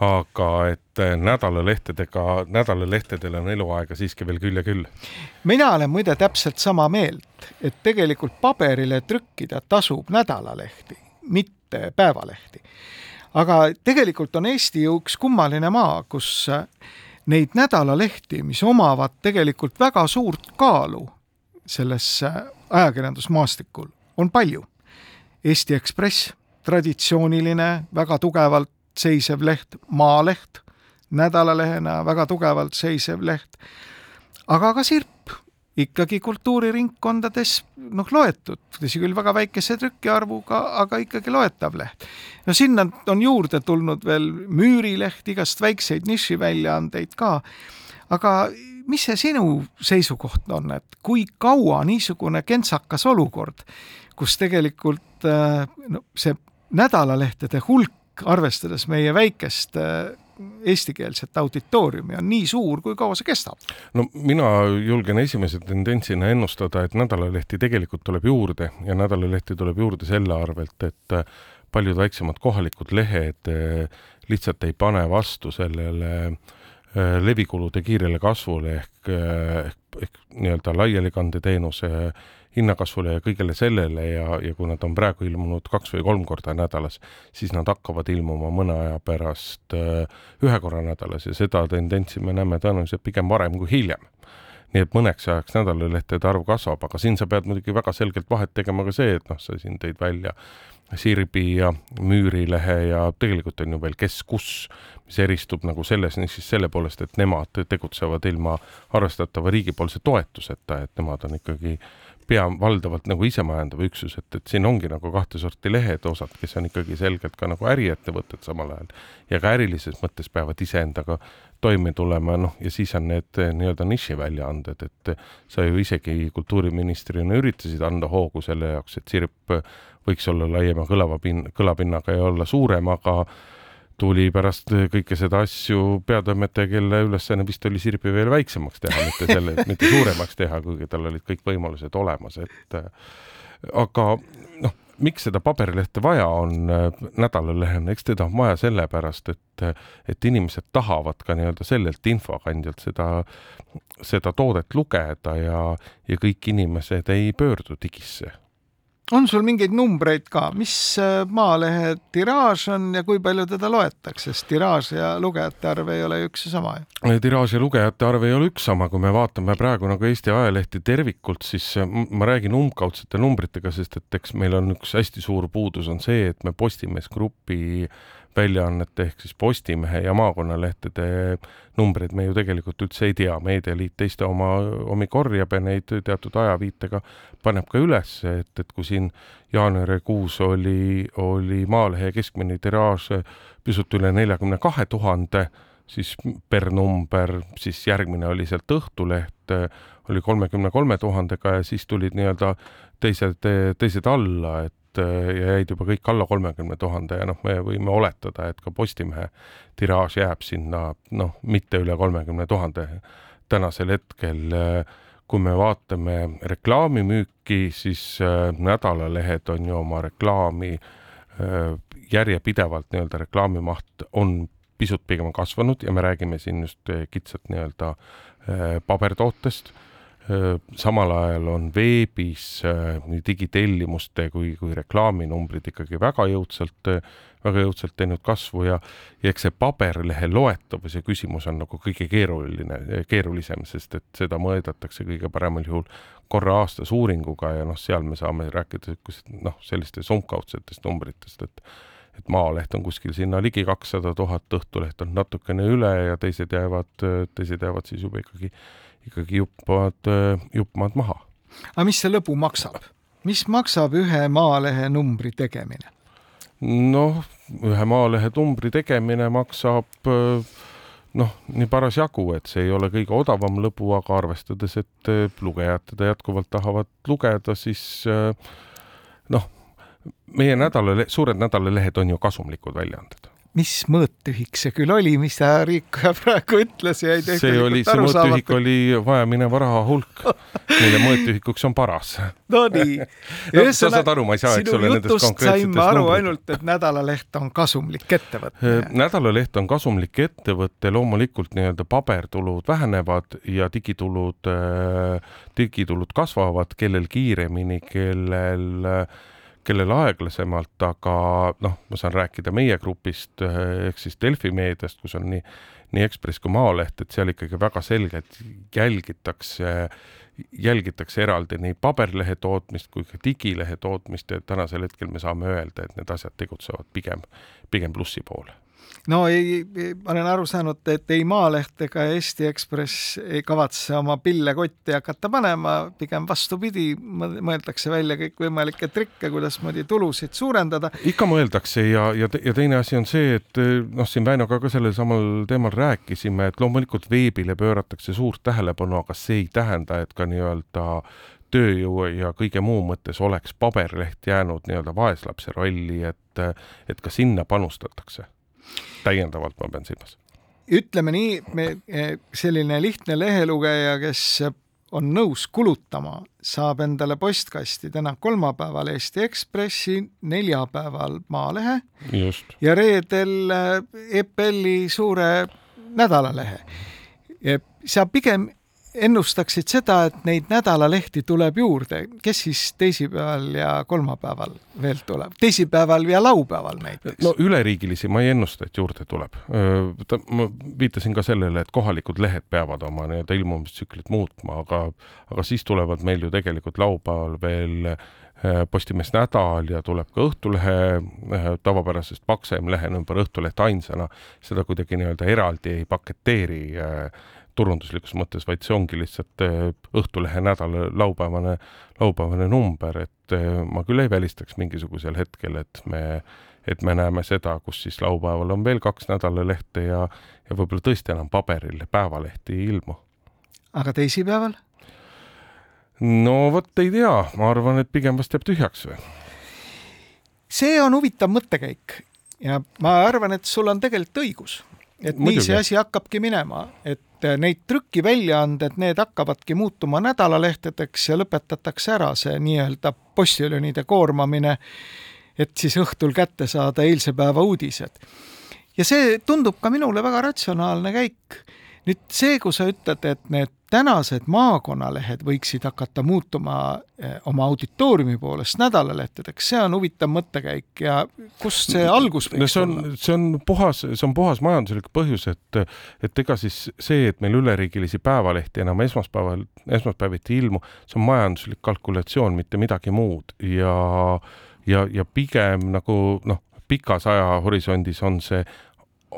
aga et nädalalehtedega, nädalalehtedel on eluaega siiski veel küll ja küll. mina olen muide täpselt sama meelt, et tegelikult paberile trükkida tasub nädalalehti, mitte päevalehti aga tegelikult on Eesti ju üks kummaline maa, kus neid nädalalehti, mis omavad tegelikult väga suurt kaalu selles ajakirjandusmaastikul, on palju. Eesti Ekspress, traditsiooniline, väga tugevalt seisev leht, Maaleht, nädalalehena väga tugevalt seisev leht, aga ka Sirp ikkagi kultuuriringkondades noh, loetud, tõsi küll, väga väikese trükiarvuga, aga ikkagi loetav leht. no sinna on juurde tulnud veel Müürileht, igast väikseid nišiväljaandeid ka, aga mis see sinu seisukoht on, et kui kaua niisugune kentsakas olukord, kus tegelikult äh, no see nädalalehtede hulk, arvestades meie väikest äh, eestikeelset auditooriumi on nii suur, kui kaua see kestab? no mina julgen esimese tendentsina ennustada, et nädalalehti tegelikult tuleb juurde ja nädalalehti tuleb juurde selle arvelt, et paljud väiksemad kohalikud lehed eh, lihtsalt ei pane vastu sellele levikulude kiirele kasvule ehk, eh, ehk, ehk nii-öelda laialikandeteenuse hinnakasvule ja kõigele sellele ja, ja kui nad on praegu ilmunud kaks või kolm korda nädalas, siis nad hakkavad ilmuma mõne aja pärast äh, ühe korra nädalas ja seda tendentsi me näeme tõenäoliselt pigem varem kui hiljem. Nii et mõneks ajaks nädalalehtede arv kasvab, aga siin sa pead muidugi väga selgelt vahet tegema ka see, et noh, sa siin tõid välja Sirbi ja Müürilehe ja tegelikult on ju veel Kes kus, mis eristub nagu selles nišis selle poolest, et nemad tegutsevad ilma arvestatava riigipoolse toetuseta, et nemad on ikkagi pea valdavalt nagu isemajandav üksus, et, et siin ongi nagu kahte sorti lehed, osad, kes on ikkagi selgelt ka nagu äriettevõtted samal ajal. Ja ka ärilises mõttes peavad iseendaga toime tulema, noh, ja siis on need eh, nii-öelda nišiväljaanded, et sa ju isegi kultuuriministrina üritasid anda hoogu selle jaoks, et Sirp võiks olla laiema kõlava pin-, kõlapinnaga ja olla suurem, aga tuli pärast kõike seda asju peatoimetaja, kelle ülesanne vist oli sirbi veel väiksemaks teha, mitte selle, mitte suuremaks teha, kuigi tal olid kõik võimalused olemas, et aga noh, miks seda paberilehte vaja on nädalalehena, eks teda on vaja sellepärast, et, et inimesed tahavad ka nii-öelda sellelt infokandjalt seda, seda toodet lugeda ja, ja kõik inimesed ei pöördu digisse on sul mingeid numbreid ka, mis äh, Maalehe tiraaž on ja kui palju teda loetakse, sest tiraaž ja lugejate arv ei ole üks ja sama ju? tiraaž ja lugejate arv ei ole üks sama, kui me vaatame praegu nagu Eesti ajalehti tervikult, siis äh, ma räägin umbkaudsete numbritega, sest et eks meil on üks hästi suur puudus on see, et me Postimees Grupi väljaannete ehk siis Postimehe ja maakonnalehtede numbreid me ju tegelikult üldse ei tea, Meedialiit teiste oma, omi korjab ja neid teatud ajaviitega paneb ka üles, et, et kui siin jaanuarikuus oli, oli Maalehe keskmine tiraaž pisut üle neljakümne kahe tuhande, siis per number, siis järgmine oli sealt Õhtuleht, oli kolmekümne kolme tuhandega ja siis tulid nii-öelda teised, teised alla, et Äh, ja jäid juba kõik alla kolmekümne tuhande ja noh, me võime oletada, et ka Postimehe tiraaž jääb sinna noh, mitte üle kolmekümne tuhande tänasel hetkel. Äh, kui me vaatame reklaamimüüki, siis äh, nädalalehed on ju oma reklaami järjepidevalt nii-öelda reklaamimaht on pisut pigem kasvanud ja me räägime siin just kitsalt nii-öelda pabertootest samal ajal on veebis nii digitellimuste kui, kui reklaaminumbrid ikkagi väga jõudsalt, väga jõudsalt teinud kasvu ja, ja eks see paberlehe loetavuse küsimus on nagu kõige keeruline, keerulisem, sest et seda mõõdetakse kõige paremal juhul korra aastas uuringuga ja noh, seal me saame rääkida noh, sellistest umbkaudsetest numbritest, et et Maaleht on kuskil sinna ligi kakssada tuhat, Õhtuleht on natukene üle ja teised jäävad, teised jäävad siis juba ikkagi ikkagi juppavad, juppavad maha. aga mis see lõbu maksab? mis maksab ühe Maalehe numbri tegemine? noh, ühe Maalehe numbri tegemine maksab noh, nii parasjagu, et see ei ole kõige odavam lõbu, aga arvestades, et lugejad teda jätkuvalt tahavad lugeda, siis noh, meie nädala, suured nädalalehed on ju kasumlikud väljaanded mis mõõttühik see küll oli, mis ta Riikoja praegu ütles, jäi see oli, see mõõttühik oli vajamineva raha hulk, mille mõõttühikuks on paras. Nonii no, sa saad aru, ma ei saa, eks ole, nendest konkreetsetest aru numbrit. ainult, et Nädalaleht on kasumlik ettevõte. Äh, nädalaleht on kasumlik ettevõte, loomulikult nii-öelda pabertulud vähenevad ja digitulud, äh, digitulud kasvavad, kellel kiiremini, kellel äh, kellel aeglasemalt, aga noh, ma saan rääkida meie grupist eh, ehk siis Delfi meediast, kus on nii, nii Ekspress kui Maaleht, et seal ikkagi väga selgelt jälgitakse, jälgitakse eraldi nii paberlehe tootmist kui ka digilehe tootmist ja tänasel hetkel me saame öelda, et need asjad tegutsevad pigem, pigem plussi poole no ei, ma olen aru saanud, et ei Maaleht ega Eesti Ekspress ei kavatse oma pille kotti hakata panema, pigem vastupidi, mõeldakse välja kõikvõimalikke trikke, kuidasmoodi tulusid suurendada. ikka mõeldakse ja, ja, ja teine asi on see, et noh, siin Väinoga ka sellel samal teemal rääkisime, et loomulikult veebile pööratakse suurt tähelepanu, aga see ei tähenda, et ka nii-öelda tööjõu ja kõige muu mõttes oleks paberleht jäänud nii-öelda vaeslapse rolli, et, et ka sinna panustatakse täiendavalt ma pean silmas. ütleme nii, me, e, selline lihtne lehelugeja, kes on nõus kulutama, saab endale postkasti täna kolmapäeval Eesti Ekspressi, neljapäeval Maalehe Just. ja reedel EPL-i suure nädalalehe. sa pigem ennustaksid seda, et neid nädalalehti tuleb juurde, kes siis teisipäeval ja kolmapäeval veel tuleb, teisipäeval ja laupäeval näiteks? no üleriigilisi ma ei ennusta, et juurde tuleb. ma viitasin ka sellele, et kohalikud lehed peavad oma nii-öelda ilmumistsüklit muutma, aga, aga siis tulevad meil ju tegelikult laupäeval veel Postimees Nädal ja tuleb ka Õhtulehe tavapärasest paksem lehenumber Õhtuleht ainsana, seda kuidagi nii-öelda eraldi ei paketeeri äh, turunduslikus mõttes, vaid see ongi lihtsalt äh, Õhtulehe nädala laupäevane, laupäevane number, et äh, ma küll ei välistaks mingisugusel hetkel, et me, et me näeme seda, kus siis laupäeval on veel kaks nädalalehte ja, ja võib-olla tõesti enam paberil päevalehti ei ilmu. aga teisipäeval? no vot ei tea, ma arvan, et pigem vast jääb tühjaks või? see on huvitav mõttekäik ja ma arvan, et sul on tegelikult õigus et Muidugi. nii see asi hakkabki minema, et neid trükiväljaanded, need hakkavadki muutuma nädalalehtedeks ja lõpetatakse ära see nii-öelda postiljonide koormamine, et siis õhtul kätte saada eilse päeva uudised. ja see tundub ka minule väga ratsionaalne käik nüüd see, kui sa ütled, et need tänased maakonnalehed võiksid hakata muutuma eh, oma auditooriumi poolest nädalalehtedeks, see on huvitav mõttekäik ja kust see algus võiks no see on, olla? see on puhas, see on puhas majanduslik põhjus, et, et ega siis see, et meil üleriigilisi päevalehti enam esmaspäeval, esmaspäeviti ei ilmu, see on majanduslik kalkulatsioon, mitte midagi muud ja, ja, ja pigem nagu noh, pikas ajahorisondis on see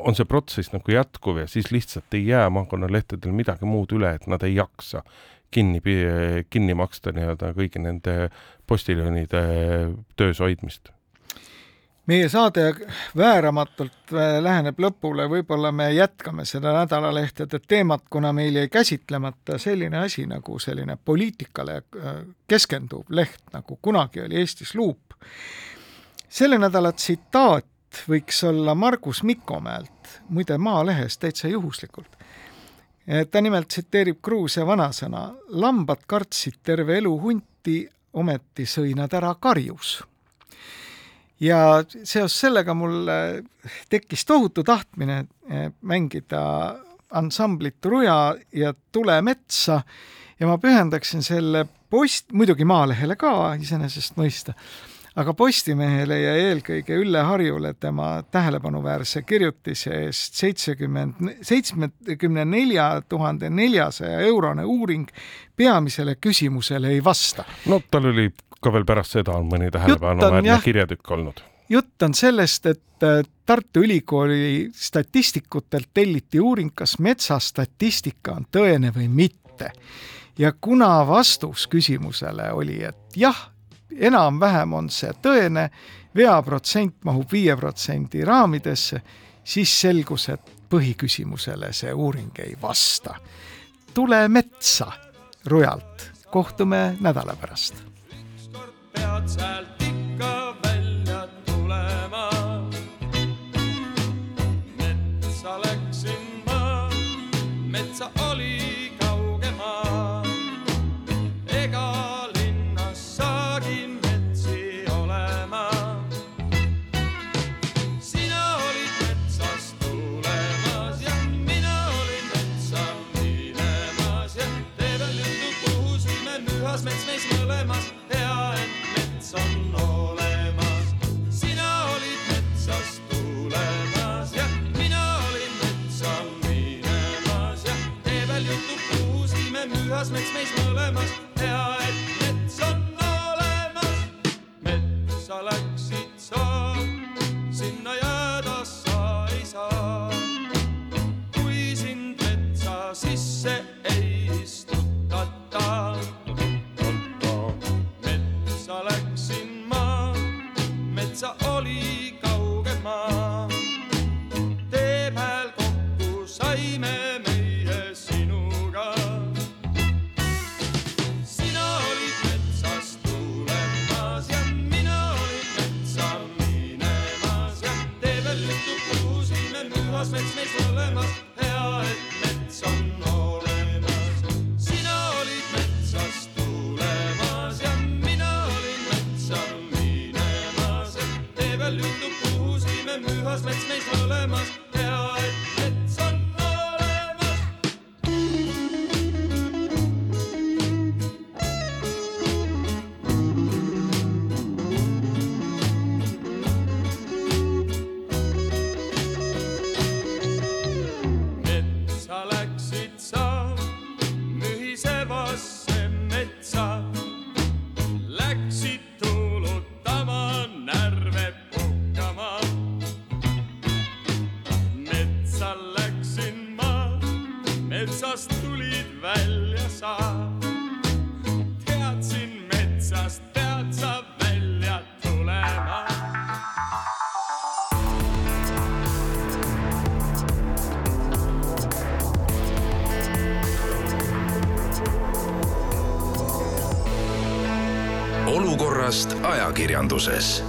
on see protsess nagu jätkuv ja siis lihtsalt ei jää maakonnalehtedel midagi muud üle, et nad ei jaksa kinni, kinni maksta nii-öelda kõigi nende postiljonide töös hoidmist meie saade vääramatult äh, läheneb lõpule, võib-olla me jätkame seda nädalalehtede teemat, kuna meil jäi käsitlemata selline asi nagu selline poliitikale äh, keskenduv leht, nagu kunagi oli Eestis Luup. selle nädala tsitaat võiks olla Margus Mikomäelt, muide Maalehest täitsa juhuslikult. ta nimelt tsiteerib Gruusia vanasõna, lambad kartsid terve elu hunti, ometi sõi nad ära karjus. ja seoses sellega mul tekkis tohutu tahtmine eh, mängida ansamblit Ruja ja Tule metsa ja ma pühendaksin selle post, muidugi Maalehele ka iseenesest mõista, aga Postimehele ja eelkõige Ülle Harjule tema tähelepanuväärse kirjutise eest seitsekümmend, seitsmekümne nelja tuhande neljasaja eurone uuring peamisele küsimusele ei vasta. no tal oli ka veel pärast seda on mõni tähelepanuväärne kirjatükk olnud. jutt on sellest, et äh, Tartu Ülikooli statistikutelt telliti uuring, kas metsastatistika on tõene või mitte. ja kuna vastus küsimusele oli, et jah, enam-vähem on see tõene, veaprotsent mahub viie protsendi raamidesse, siis selgus, et põhiküsimusele see uuring ei vasta. tule metsa rujalt, kohtume nädala pärast. ükskord pead sealt ikka välja tulema. Metsa olukorrast ajakirjanduses